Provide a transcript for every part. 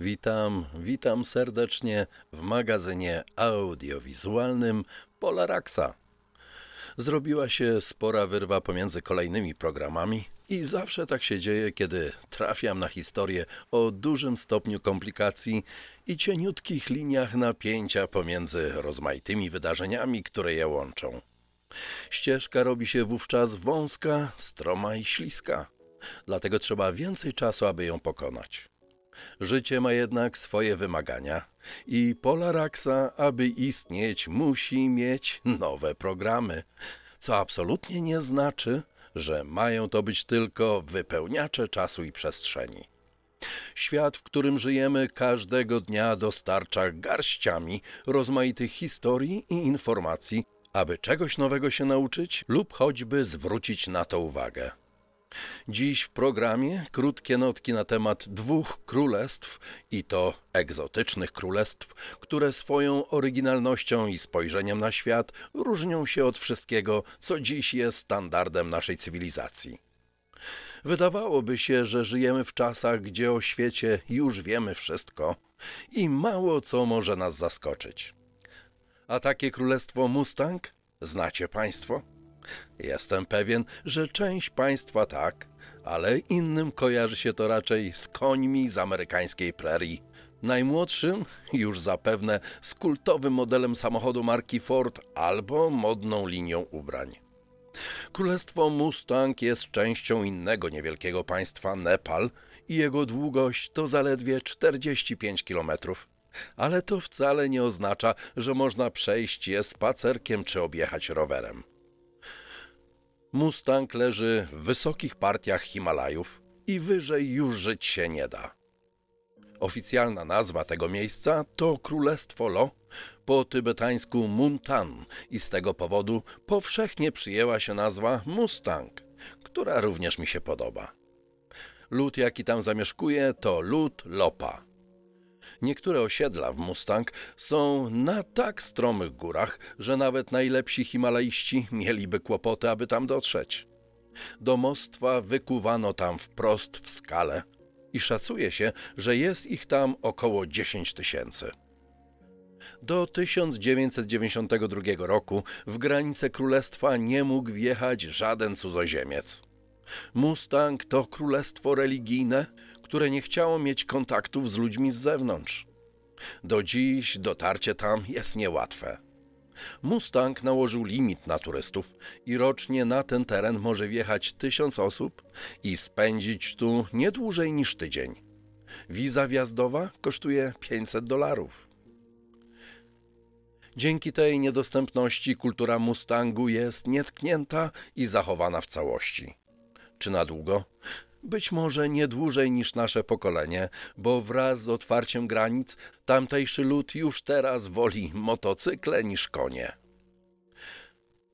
Witam, witam serdecznie w magazynie audiowizualnym Polaraxa. Zrobiła się spora wyrwa pomiędzy kolejnymi programami i zawsze tak się dzieje, kiedy trafiam na historię o dużym stopniu komplikacji i cieniutkich liniach napięcia pomiędzy rozmaitymi wydarzeniami, które je łączą. Ścieżka robi się wówczas wąska, stroma i śliska. Dlatego trzeba więcej czasu, aby ją pokonać. Życie ma jednak swoje wymagania i Polaraxa, aby istnieć, musi mieć nowe programy, co absolutnie nie znaczy, że mają to być tylko wypełniacze czasu i przestrzeni. Świat, w którym żyjemy, każdego dnia dostarcza garściami rozmaitych historii i informacji, aby czegoś nowego się nauczyć lub choćby zwrócić na to uwagę. Dziś w programie krótkie notki na temat dwóch królestw i to egzotycznych królestw, które swoją oryginalnością i spojrzeniem na świat różnią się od wszystkiego, co dziś jest standardem naszej cywilizacji. Wydawałoby się, że żyjemy w czasach, gdzie o świecie już wiemy wszystko i mało co może nas zaskoczyć. A takie królestwo Mustang znacie Państwo? Jestem pewien, że część państwa tak, ale innym kojarzy się to raczej z końmi z amerykańskiej prerii. Najmłodszym już zapewne z kultowym modelem samochodu marki Ford albo modną linią ubrań. Królestwo Mustang jest częścią innego niewielkiego państwa Nepal i jego długość to zaledwie 45 kilometrów. Ale to wcale nie oznacza, że można przejść je spacerkiem czy objechać rowerem. Mustang leży w wysokich partiach Himalajów i wyżej już żyć się nie da. Oficjalna nazwa tego miejsca to Królestwo Lo, po tybetańsku Muntan i z tego powodu powszechnie przyjęła się nazwa Mustang, która również mi się podoba. Lud, jaki tam zamieszkuje, to lud Lopa. Niektóre osiedla w Mustang są na tak stromych górach, że nawet najlepsi himalaiści mieliby kłopoty, aby tam dotrzeć. Domostwa wykuwano tam wprost w skale i szacuje się, że jest ich tam około 10 tysięcy. Do 1992 roku w granice królestwa nie mógł wjechać żaden cudzoziemiec. Mustang to królestwo religijne, które nie chciało mieć kontaktów z ludźmi z zewnątrz. Do dziś dotarcie tam jest niełatwe. Mustang nałożył limit na turystów i rocznie na ten teren może wjechać tysiąc osób i spędzić tu nie dłużej niż tydzień. Wiza wjazdowa kosztuje 500 dolarów. Dzięki tej niedostępności kultura Mustangu jest nietknięta i zachowana w całości. Czy na długo? Być może nie dłużej niż nasze pokolenie, bo wraz z otwarciem granic tamtejszy lud już teraz woli motocykle niż konie.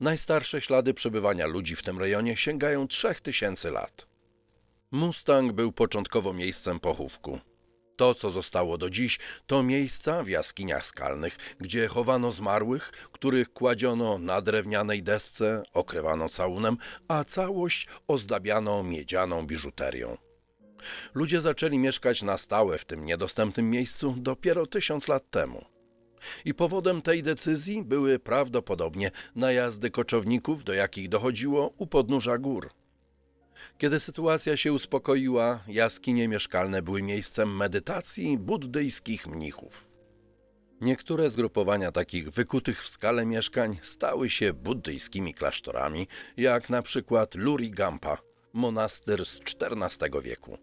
Najstarsze ślady przebywania ludzi w tym rejonie sięgają 3000 lat. Mustang był początkowo miejscem pochówku. To, co zostało do dziś, to miejsca w jaskiniach skalnych, gdzie chowano zmarłych, których kładziono na drewnianej desce, okrywano całunem, a całość ozdabiano miedzianą biżuterią. Ludzie zaczęli mieszkać na stałe w tym niedostępnym miejscu dopiero tysiąc lat temu. I powodem tej decyzji były prawdopodobnie najazdy koczowników, do jakich dochodziło u podnóża gór. Kiedy sytuacja się uspokoiła, jaskinie mieszkalne były miejscem medytacji buddyjskich mnichów. Niektóre zgrupowania takich wykutych w skale mieszkań stały się buddyjskimi klasztorami, jak na przykład Luri Gampa, monastyr z XIV wieku.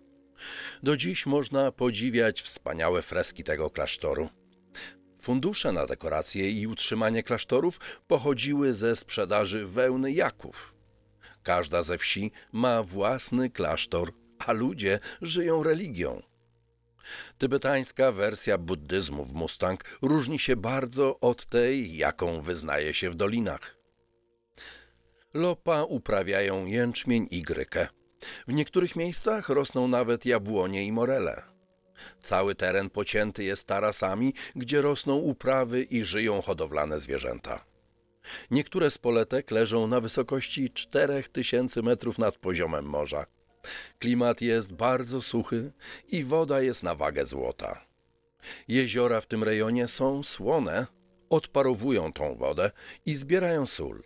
Do dziś można podziwiać wspaniałe freski tego klasztoru. Fundusze na dekoracje i utrzymanie klasztorów pochodziły ze sprzedaży wełny jaków. Każda ze wsi ma własny klasztor, a ludzie żyją religią. Tybetańska wersja buddyzmu w Mustang różni się bardzo od tej, jaką wyznaje się w dolinach. Lopa uprawiają jęczmień i grykę. W niektórych miejscach rosną nawet jabłonie i morele. Cały teren pocięty jest tarasami, gdzie rosną uprawy i żyją hodowlane zwierzęta. Niektóre z poletek leżą na wysokości 4000 metrów nad poziomem morza. Klimat jest bardzo suchy i woda jest na wagę złota. Jeziora w tym rejonie są słone, odparowują tą wodę i zbierają sól.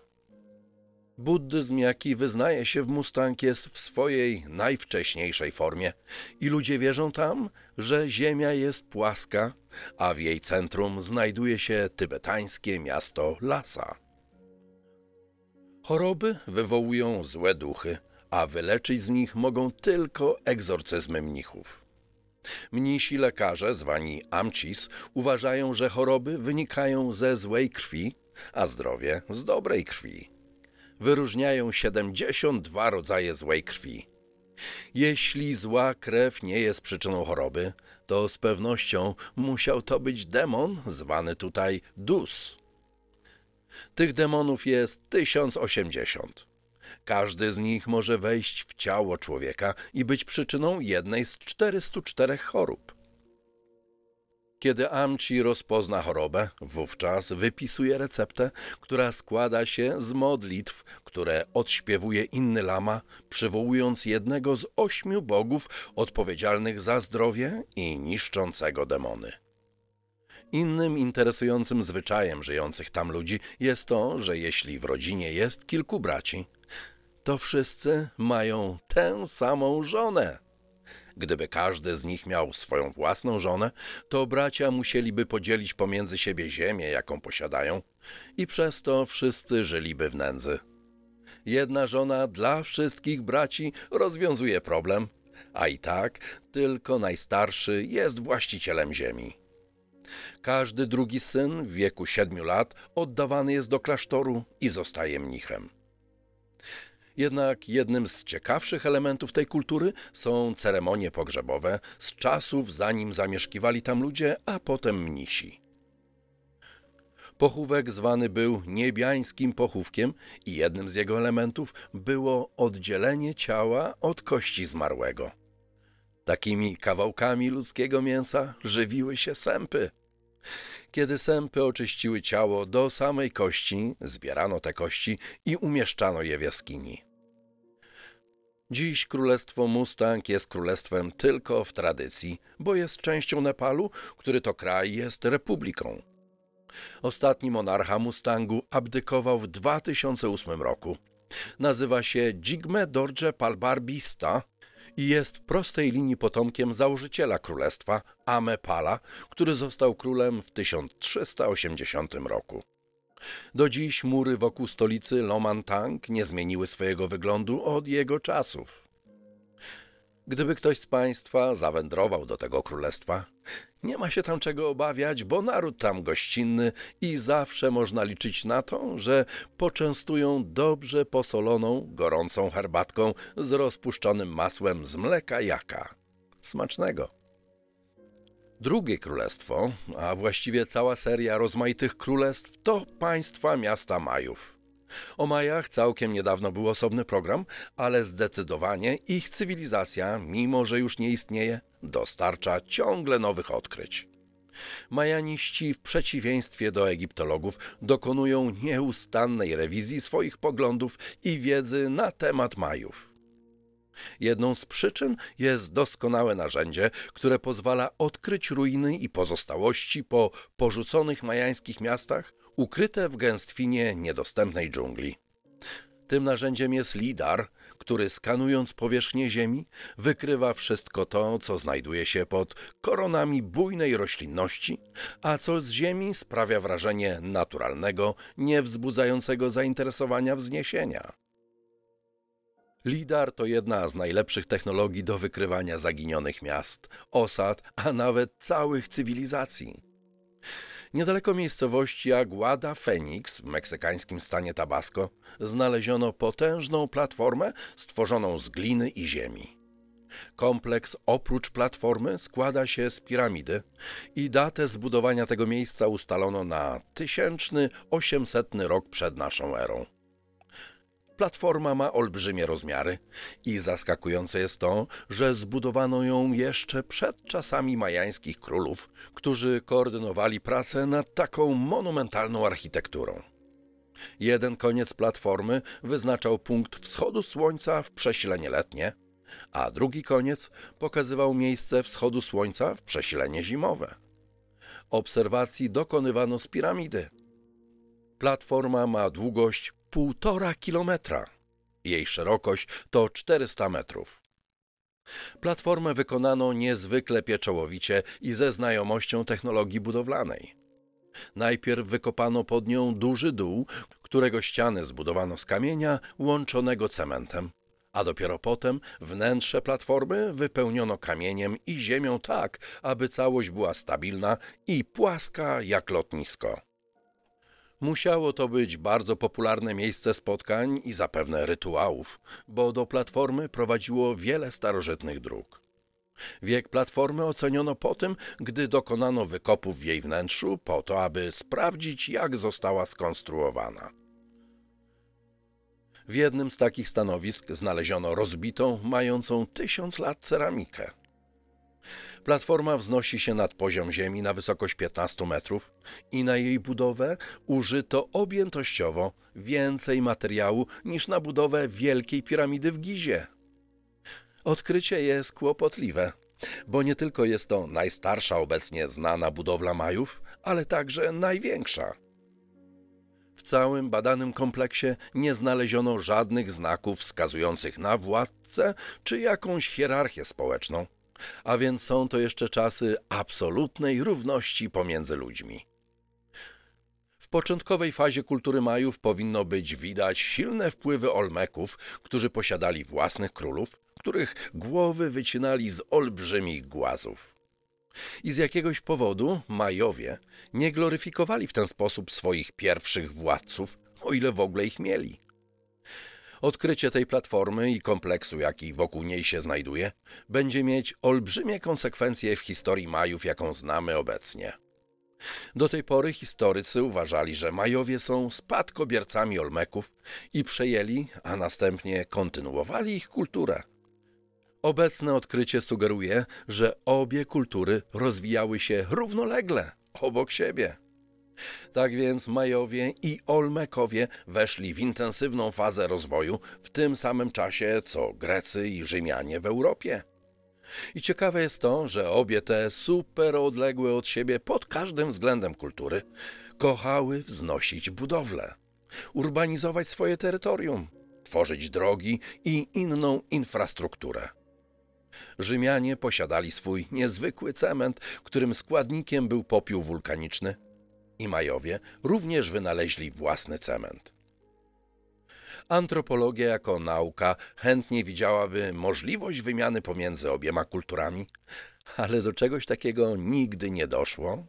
Buddyzm, jaki wyznaje się w Mustang, jest w swojej najwcześniejszej formie i ludzie wierzą tam, że Ziemia jest płaska, a w jej centrum znajduje się tybetańskie miasto Lhasa. Choroby wywołują złe duchy, a wyleczyć z nich mogą tylko egzorcyzmy mnichów. Mnisi lekarze, zwani amcis, uważają, że choroby wynikają ze złej krwi, a zdrowie z dobrej krwi. Wyróżniają 72 rodzaje złej krwi. Jeśli zła krew nie jest przyczyną choroby, to z pewnością musiał to być demon zwany tutaj Dus. Tych demonów jest 1080. Każdy z nich może wejść w ciało człowieka i być przyczyną jednej z 404 chorób. Kiedy Amci rozpozna chorobę, wówczas wypisuje receptę, która składa się z modlitw, które odśpiewuje inny lama, przywołując jednego z ośmiu bogów odpowiedzialnych za zdrowie i niszczącego demony. Innym interesującym zwyczajem żyjących tam ludzi jest to, że jeśli w rodzinie jest kilku braci, to wszyscy mają tę samą żonę. Gdyby każdy z nich miał swoją własną żonę, to bracia musieliby podzielić pomiędzy siebie ziemię, jaką posiadają, i przez to wszyscy żyliby w nędzy. Jedna żona dla wszystkich braci rozwiązuje problem, a i tak tylko najstarszy jest właścicielem ziemi. Każdy drugi syn w wieku siedmiu lat oddawany jest do klasztoru i zostaje mnichem. Jednak jednym z ciekawszych elementów tej kultury są ceremonie pogrzebowe z czasów zanim zamieszkiwali tam ludzie, a potem mnisi. Pochówek zwany był niebiańskim pochówkiem i jednym z jego elementów było oddzielenie ciała od kości zmarłego. Takimi kawałkami ludzkiego mięsa żywiły się sępy. Kiedy sępy oczyściły ciało do samej kości, zbierano te kości i umieszczano je w jaskini. Dziś królestwo Mustang jest królestwem tylko w tradycji, bo jest częścią Nepalu, który to kraj jest republiką. Ostatni monarcha Mustangu abdykował w 2008 roku. Nazywa się Jigme Dorje Palbarbista i jest w prostej linii potomkiem założyciela królestwa, Amepala, który został królem w 1380 roku. Do dziś mury wokół stolicy Lomantang nie zmieniły swojego wyglądu od jego czasów. Gdyby ktoś z Państwa zawędrował do tego królestwa, nie ma się tam czego obawiać, bo naród tam gościnny i zawsze można liczyć na to, że poczęstują dobrze posoloną, gorącą herbatką z rozpuszczonym masłem z mleka jaka. Smacznego! Drugie królestwo, a właściwie cała seria rozmaitych królestw, to państwa miasta Majów. O Majach całkiem niedawno był osobny program, ale zdecydowanie ich cywilizacja, mimo że już nie istnieje, dostarcza ciągle nowych odkryć. Majaniści w przeciwieństwie do egiptologów dokonują nieustannej rewizji swoich poglądów i wiedzy na temat Majów. Jedną z przyczyn jest doskonałe narzędzie, które pozwala odkryć ruiny i pozostałości po porzuconych majańskich miastach, ukryte w gęstwinie niedostępnej dżungli. Tym narzędziem jest lidar, który skanując powierzchnię Ziemi, wykrywa wszystko to, co znajduje się pod koronami bujnej roślinności, a co z Ziemi sprawia wrażenie naturalnego, niewzbudzającego zainteresowania wzniesienia. LIDAR to jedna z najlepszych technologii do wykrywania zaginionych miast, osad, a nawet całych cywilizacji. Niedaleko miejscowości Aguada Phoenix w meksykańskim stanie Tabasco znaleziono potężną platformę stworzoną z gliny i ziemi. Kompleks oprócz platformy składa się z piramidy i datę zbudowania tego miejsca ustalono na 1800 rok przed naszą erą. Platforma ma olbrzymie rozmiary i zaskakujące jest to, że zbudowano ją jeszcze przed czasami majańskich królów, którzy koordynowali pracę nad taką monumentalną architekturą. Jeden koniec platformy wyznaczał punkt wschodu słońca w przesilenie letnie, a drugi koniec pokazywał miejsce wschodu słońca w przesilenie zimowe. obserwacji dokonywano z piramidy. Platforma ma długość 1,5 kilometra. Jej szerokość to 400 metrów. Platformę wykonano niezwykle pieczołowicie i ze znajomością technologii budowlanej. Najpierw wykopano pod nią duży dół, którego ściany zbudowano z kamienia łączonego cementem, a dopiero potem wnętrze platformy wypełniono kamieniem i ziemią tak, aby całość była stabilna i płaska jak lotnisko. Musiało to być bardzo popularne miejsce spotkań i zapewne rytuałów, bo do platformy prowadziło wiele starożytnych dróg. Wiek platformy oceniono po tym, gdy dokonano wykopów w jej wnętrzu, po to, aby sprawdzić, jak została skonstruowana. W jednym z takich stanowisk znaleziono rozbitą, mającą tysiąc lat ceramikę. Platforma wznosi się nad poziom ziemi na wysokość 15 metrów i na jej budowę użyto objętościowo więcej materiału niż na budowę Wielkiej Piramidy w Gizie. Odkrycie jest kłopotliwe, bo nie tylko jest to najstarsza obecnie znana budowla Majów, ale także największa. W całym badanym kompleksie nie znaleziono żadnych znaków wskazujących na władcę czy jakąś hierarchię społeczną, a więc są to jeszcze czasy absolutnej równości pomiędzy ludźmi. W początkowej fazie kultury Majów powinno być widać silne wpływy Olmeków, którzy posiadali własnych królów, których głowy wycinali z olbrzymich głazów. I z jakiegoś powodu Majowie nie gloryfikowali w ten sposób swoich pierwszych władców, o ile w ogóle ich mieli. Odkrycie tej platformy i kompleksu, jaki wokół niej się znajduje, będzie mieć olbrzymie konsekwencje w historii Majów, jaką znamy obecnie. Do tej pory historycy uważali, że Majowie są spadkobiercami Olmeków i przejęli, a następnie kontynuowali ich kulturę. Obecne odkrycie sugeruje, że obie kultury rozwijały się równolegle, obok siebie. Tak więc Majowie i Olmekowie weszli w intensywną fazę rozwoju w tym samym czasie co Grecy i Rzymianie w Europie. I ciekawe jest to, że obie te super odległe od siebie pod każdym względem kultury kochały wznosić budowle, urbanizować swoje terytorium, tworzyć drogi i inną infrastrukturę. Rzymianie posiadali swój niezwykły cement, którym składnikiem był popiół wulkaniczny, i Majowie również wynaleźli własny cement. Antropologia jako nauka chętnie widziałaby możliwość wymiany pomiędzy obiema kulturami, ale do czegoś takiego nigdy nie doszło,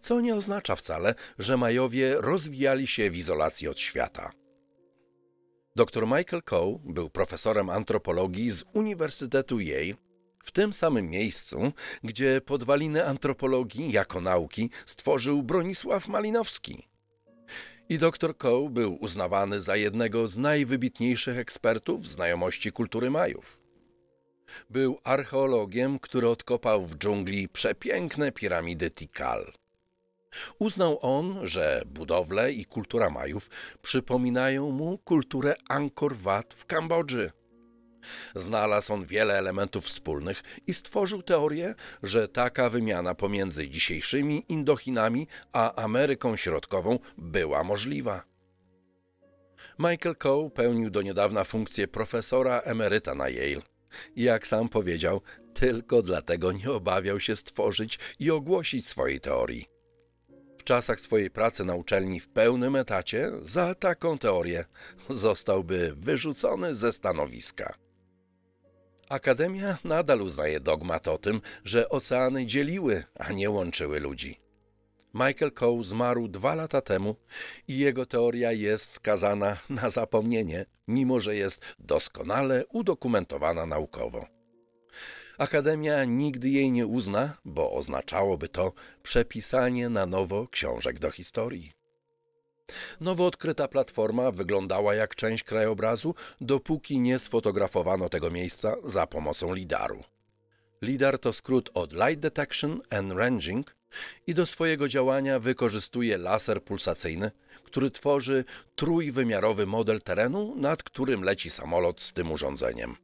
co nie oznacza wcale, że Majowie rozwijali się w izolacji od świata. Dr Michael Coe był profesorem antropologii z Uniwersytetu Yale w tym samym miejscu, gdzie podwaliny antropologii jako nauki stworzył Bronisław Malinowski. I dr Coe był uznawany za jednego z najwybitniejszych ekspertów znajomości kultury Majów. Był archeologiem, który odkopał w dżungli przepiękne piramidy Tikal. Uznał on, że budowle i kultura Majów przypominają mu kulturę Angkor Wat w Kambodży. Znalazł on wiele elementów wspólnych i stworzył teorię, że taka wymiana pomiędzy dzisiejszymi Indochinami a Ameryką Środkową była możliwa. Michael Coe pełnił do niedawna funkcję profesora emeryta na Yale. Jak sam powiedział, tylko dlatego nie obawiał się stworzyć i ogłosić swojej teorii. W czasach swojej pracy na uczelni w pełnym etacie za taką teorię zostałby wyrzucony ze stanowiska. Akademia nadal uznaje dogmat o tym, że oceany dzieliły, a nie łączyły ludzi. Michael Coe zmarł dwa lata temu i jego teoria jest skazana na zapomnienie, mimo że jest doskonale udokumentowana naukowo. Akademia nigdy jej nie uzna, bo oznaczałoby to przepisanie na nowo książek do historii. Nowo odkryta platforma wyglądała jak część krajobrazu, dopóki nie sfotografowano tego miejsca za pomocą lidaru. LIDAR to skrót od Light Detection and Ranging i do swojego działania wykorzystuje laser pulsacyjny, który tworzy trójwymiarowy model terenu, nad którym leci samolot z tym urządzeniem.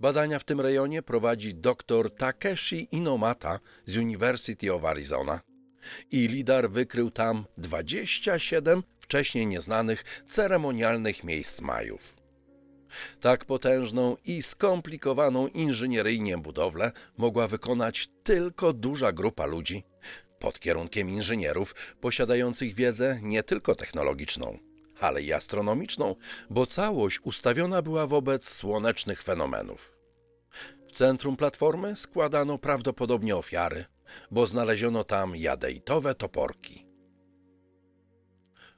Badania w tym rejonie prowadzi dr Takeshi Inomata z University of Arizona i Lidar wykrył tam 27 wcześniej nieznanych ceremonialnych miejsc Majów. Tak potężną i skomplikowaną inżynieryjnie budowlę mogła wykonać tylko duża grupa ludzi pod kierunkiem inżynierów posiadających wiedzę nie tylko technologiczną, ale i astronomiczną, bo całość ustawiona była wobec słonecznych fenomenów. W centrum platformy składano prawdopodobnie ofiary, bo znaleziono tam jadeitowe toporki.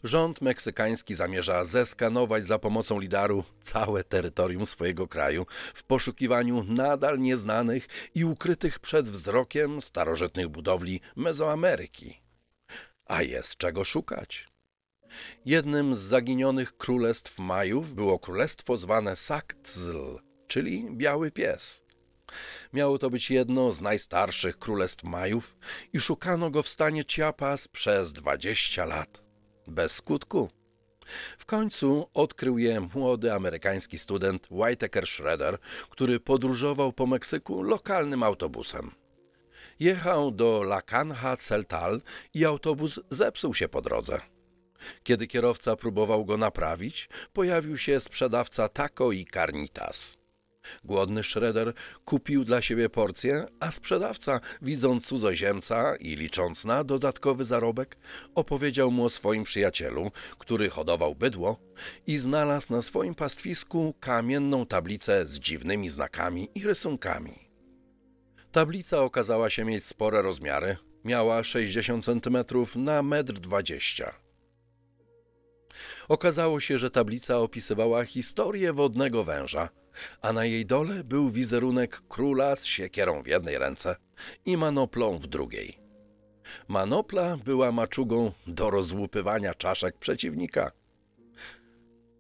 Rząd meksykański zamierza zeskanować za pomocą lidaru całe terytorium swojego kraju w poszukiwaniu nadal nieznanych i ukrytych przed wzrokiem starożytnych budowli Mezoameryki. A jest czego szukać. Jednym z zaginionych królestw Majów było królestwo zwane Saktzl, czyli Biały Pies. Miało to być jedno z najstarszych królestw Majów i szukano go w stanie Chiapas przez 20 lat. Bez skutku. W końcu odkrył je młody amerykański student Whitaker Schroeder, który podróżował po Meksyku lokalnym autobusem. Jechał do La Canja Celtal i autobus zepsuł się po drodze. Kiedy kierowca próbował go naprawić, pojawił się sprzedawca taco i carnitas. Głodny Schroeder kupił dla siebie porcję, a sprzedawca, widząc cudzoziemca i licząc na dodatkowy zarobek, opowiedział mu o swoim przyjacielu, który hodował bydło i znalazł na swoim pastwisku kamienną tablicę z dziwnymi znakami i rysunkami. Tablica okazała się mieć spore rozmiary, miała 60 cm na 1,20 m. Okazało się, że tablica opisywała historię wodnego węża, a na jej dole był wizerunek króla z siekierą w jednej ręce i manoplą w drugiej. Manopla była maczugą do rozłupywania czaszek przeciwnika.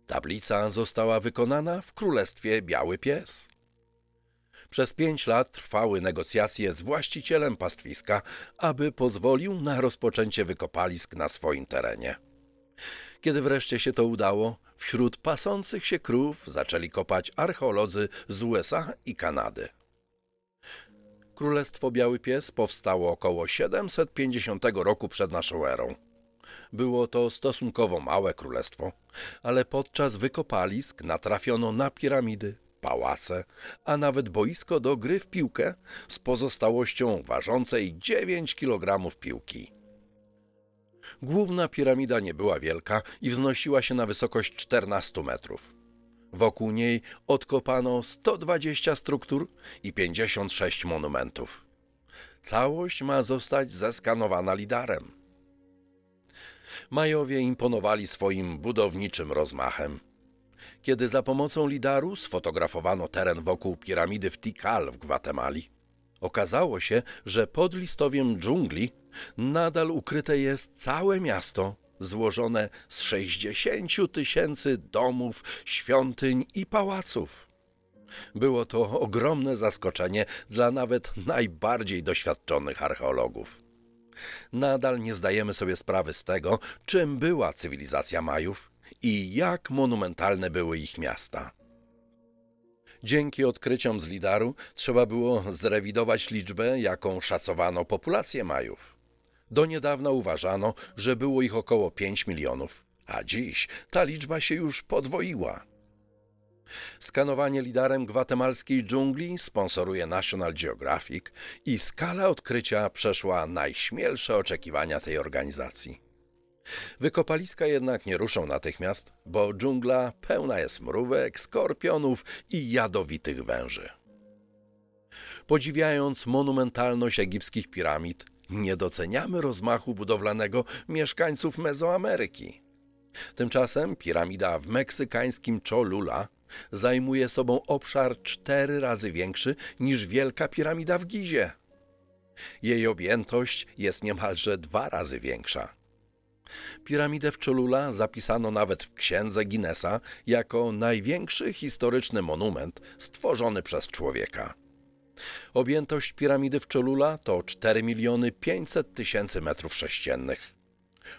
Tablica została wykonana w królestwie Biały Pies. Przez pięć lat trwały negocjacje z właścicielem pastwiska, aby pozwolił na rozpoczęcie wykopalisk na swoim terenie. Kiedy wreszcie się to udało, wśród pasących się krów zaczęli kopać archeolodzy z USA i Kanady. Królestwo Biały Pies powstało około 750 roku przed naszą erą. Było to stosunkowo małe królestwo, ale podczas wykopalisk natrafiono na piramidy, pałace, a nawet boisko do gry w piłkę z pozostałością ważącej 9 kg piłki. Główna piramida nie była wielka i wznosiła się na wysokość 14 metrów. Wokół niej odkopano 120 struktur i 56 monumentów. Całość ma zostać zeskanowana lidarem. Majowie imponowali swoim budowniczym rozmachem. Kiedy za pomocą lidaru sfotografowano teren wokół piramidy w Tikal w Gwatemali, okazało się, że pod listowiem dżungli nadal ukryte jest całe miasto złożone z 60 tysięcy domów, świątyń i pałaców. Było to ogromne zaskoczenie dla nawet najbardziej doświadczonych archeologów. Nadal nie zdajemy sobie sprawy z tego, czym była cywilizacja Majów i jak monumentalne były ich miasta. Dzięki odkryciom z Lidaru trzeba było zrewidować liczbę, jaką szacowano populację Majów. Do niedawna uważano, że było ich około 5 milionów, a dziś ta liczba się już podwoiła. Skanowanie lidarem gwatemalskiej dżungli sponsoruje National Geographic i skala odkrycia przeszła najśmielsze oczekiwania tej organizacji. Wykopaliska jednak nie ruszą natychmiast, bo dżungla pełna jest mrówek, skorpionów i jadowitych węży. Podziwiając monumentalność egipskich piramid, nie doceniamy rozmachu budowlanego mieszkańców Mezoameryki. Tymczasem piramida w meksykańskim Cholula zajmuje sobą obszar cztery razy większy niż Wielka Piramida w Gizie. Jej objętość jest niemalże dwa razy większa. Piramidę w Cholula zapisano nawet w księdze Guinnessa jako największy historyczny monument stworzony przez człowieka. Objętość piramidy w Cholula to 4 miliony 500 tysięcy metrów sześciennych.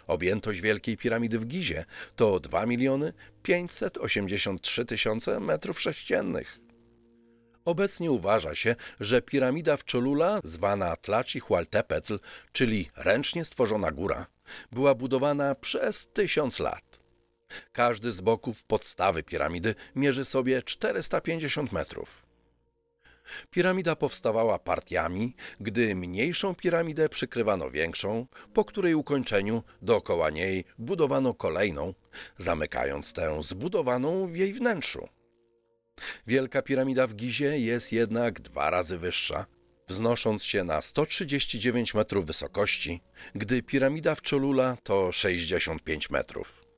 Objętość Wielkiej Piramidy w Gizie to 2 miliony 583 tysiące metrów sześciennych. Obecnie uważa się, że piramida w Cholula, zwana Tlacihualtepetl, czyli ręcznie stworzona góra, była budowana przez tysiąc lat. Każdy z boków podstawy piramidy mierzy sobie 450 metrów. Piramida powstawała partiami, gdy mniejszą piramidę przykrywano większą, po której ukończeniu dookoła niej budowano kolejną, zamykając tę zbudowaną w jej wnętrzu. Wielka piramida w Gizie jest jednak dwa razy wyższa, wznosząc się na 139 metrów wysokości, gdy piramida w Cholula to 65 metrów.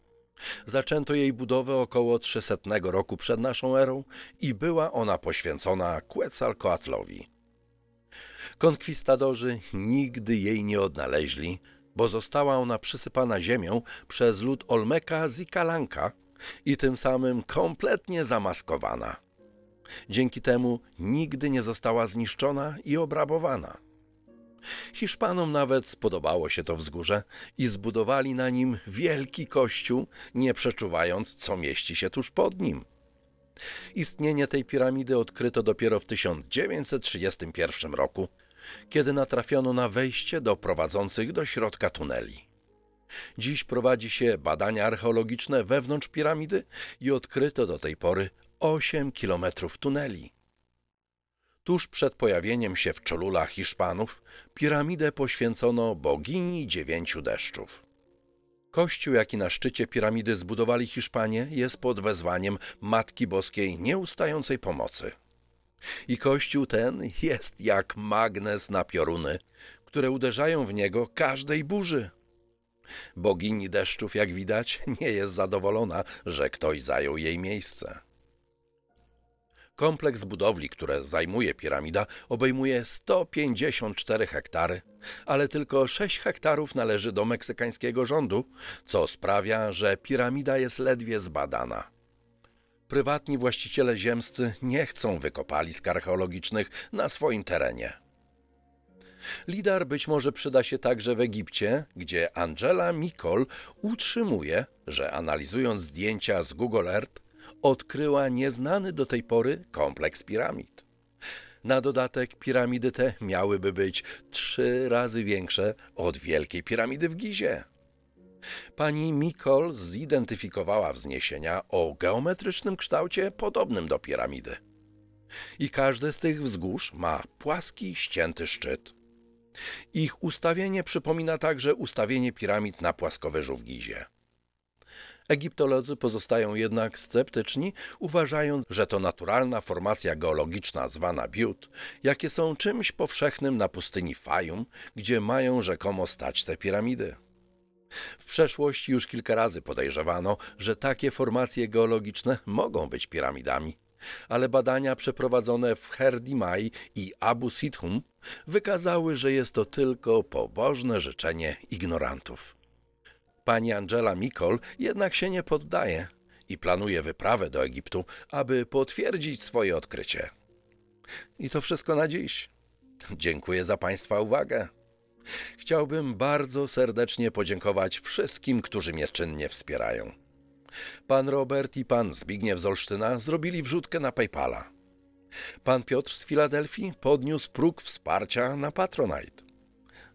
Zaczęto jej budowę około 300 roku przed naszą erą i była ona poświęcona Quetzalcoatlowi. Konkwistadorzy nigdy jej nie odnaleźli, bo została ona przysypana ziemią przez lud Olmeka Zikalanka i tym samym kompletnie zamaskowana. Dzięki temu nigdy nie została zniszczona i obrabowana. Hiszpanom nawet spodobało się to wzgórze i zbudowali na nim wielki kościół, nie przeczuwając, co mieści się tuż pod nim. Istnienie tej piramidy odkryto dopiero w 1931 roku, kiedy natrafiono na wejście do prowadzących do środka tuneli. Dziś prowadzi się badania archeologiczne wewnątrz piramidy i odkryto do tej pory 8 kilometrów tuneli. Tuż przed pojawieniem się w Cholula Hiszpanów piramidę poświęcono bogini dziewięciu deszczów. Kościół, jaki na szczycie piramidy zbudowali Hiszpanie, jest pod wezwaniem Matki Boskiej Nieustającej Pomocy. I kościół ten jest jak magnes na pioruny, które uderzają w niego każdej burzy. Bogini deszczów, jak widać, nie jest zadowolona, że ktoś zajął jej miejsce. Kompleks budowli, które zajmuje piramida, obejmuje 154 hektary, ale tylko 6 hektarów należy do meksykańskiego rządu, co sprawia, że piramida jest ledwie zbadana. Prywatni właściciele ziemscy nie chcą wykopalisk archeologicznych na swoim terenie. Lidar być może przyda się także w Egipcie, gdzie Angela Mikol utrzymuje, że analizując zdjęcia z Google Earth, odkryła nieznany do tej pory kompleks piramid. Na dodatek piramidy te miałyby być trzy razy większe od Wielkiej Piramidy w Gizie. Pani Mikol zidentyfikowała wzniesienia o geometrycznym kształcie podobnym do piramidy. I każde z tych wzgórz ma płaski, ścięty szczyt. Ich ustawienie przypomina także ustawienie piramid na płaskowyżu w Gizie. Egiptolodzy pozostają jednak sceptyczni, uważając, że to naturalna formacja geologiczna zwana Biut, jakie są czymś powszechnym na pustyni Fayum, gdzie mają rzekomo stać te piramidy. W przeszłości już kilka razy podejrzewano, że takie formacje geologiczne mogą być piramidami, ale badania przeprowadzone w Herdimai i Abu Sithum wykazały, że jest to tylko pobożne życzenie ignorantów. Pani Angela Mikol jednak się nie poddaje i planuje wyprawę do Egiptu, aby potwierdzić swoje odkrycie. I to wszystko na dziś. Dziękuję za Państwa uwagę. Chciałbym bardzo serdecznie podziękować wszystkim, którzy mnie czynnie wspierają. Pan Robert i pan Zbigniew z Olsztyna zrobili wrzutkę na PayPala. Pan Piotr z Filadelfii podniósł próg wsparcia na Patronite.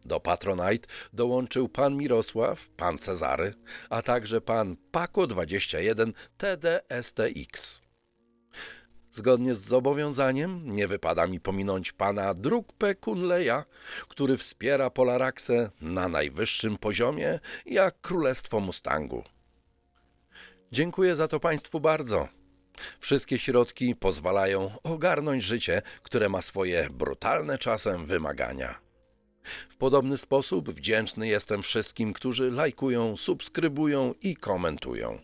Do Patronite dołączył pan Mirosław, pan Cezary, a także pan Paco21 TDSTX. Zgodnie z zobowiązaniem nie wypada mi pominąć pana Drukpe Kunleja, który wspiera Polaraxę na najwyższym poziomie jak Królestwo Mustangu. Dziękuję za to państwu bardzo. Wszystkie środki pozwalają ogarnąć życie, które ma swoje brutalne czasem wymagania. W podobny sposób wdzięczny jestem wszystkim, którzy lajkują, subskrybują i komentują.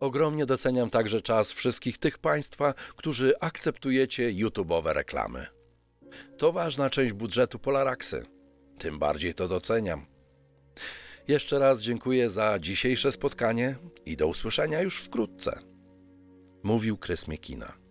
Ogromnie doceniam także czas wszystkich tych Państwa, którzy akceptujecie YouTube'owe reklamy. To ważna część budżetu Polaraxy. Tym bardziej to doceniam. Jeszcze raz dziękuję za dzisiejsze spotkanie i do usłyszenia już wkrótce. Mówił Krys Miekina.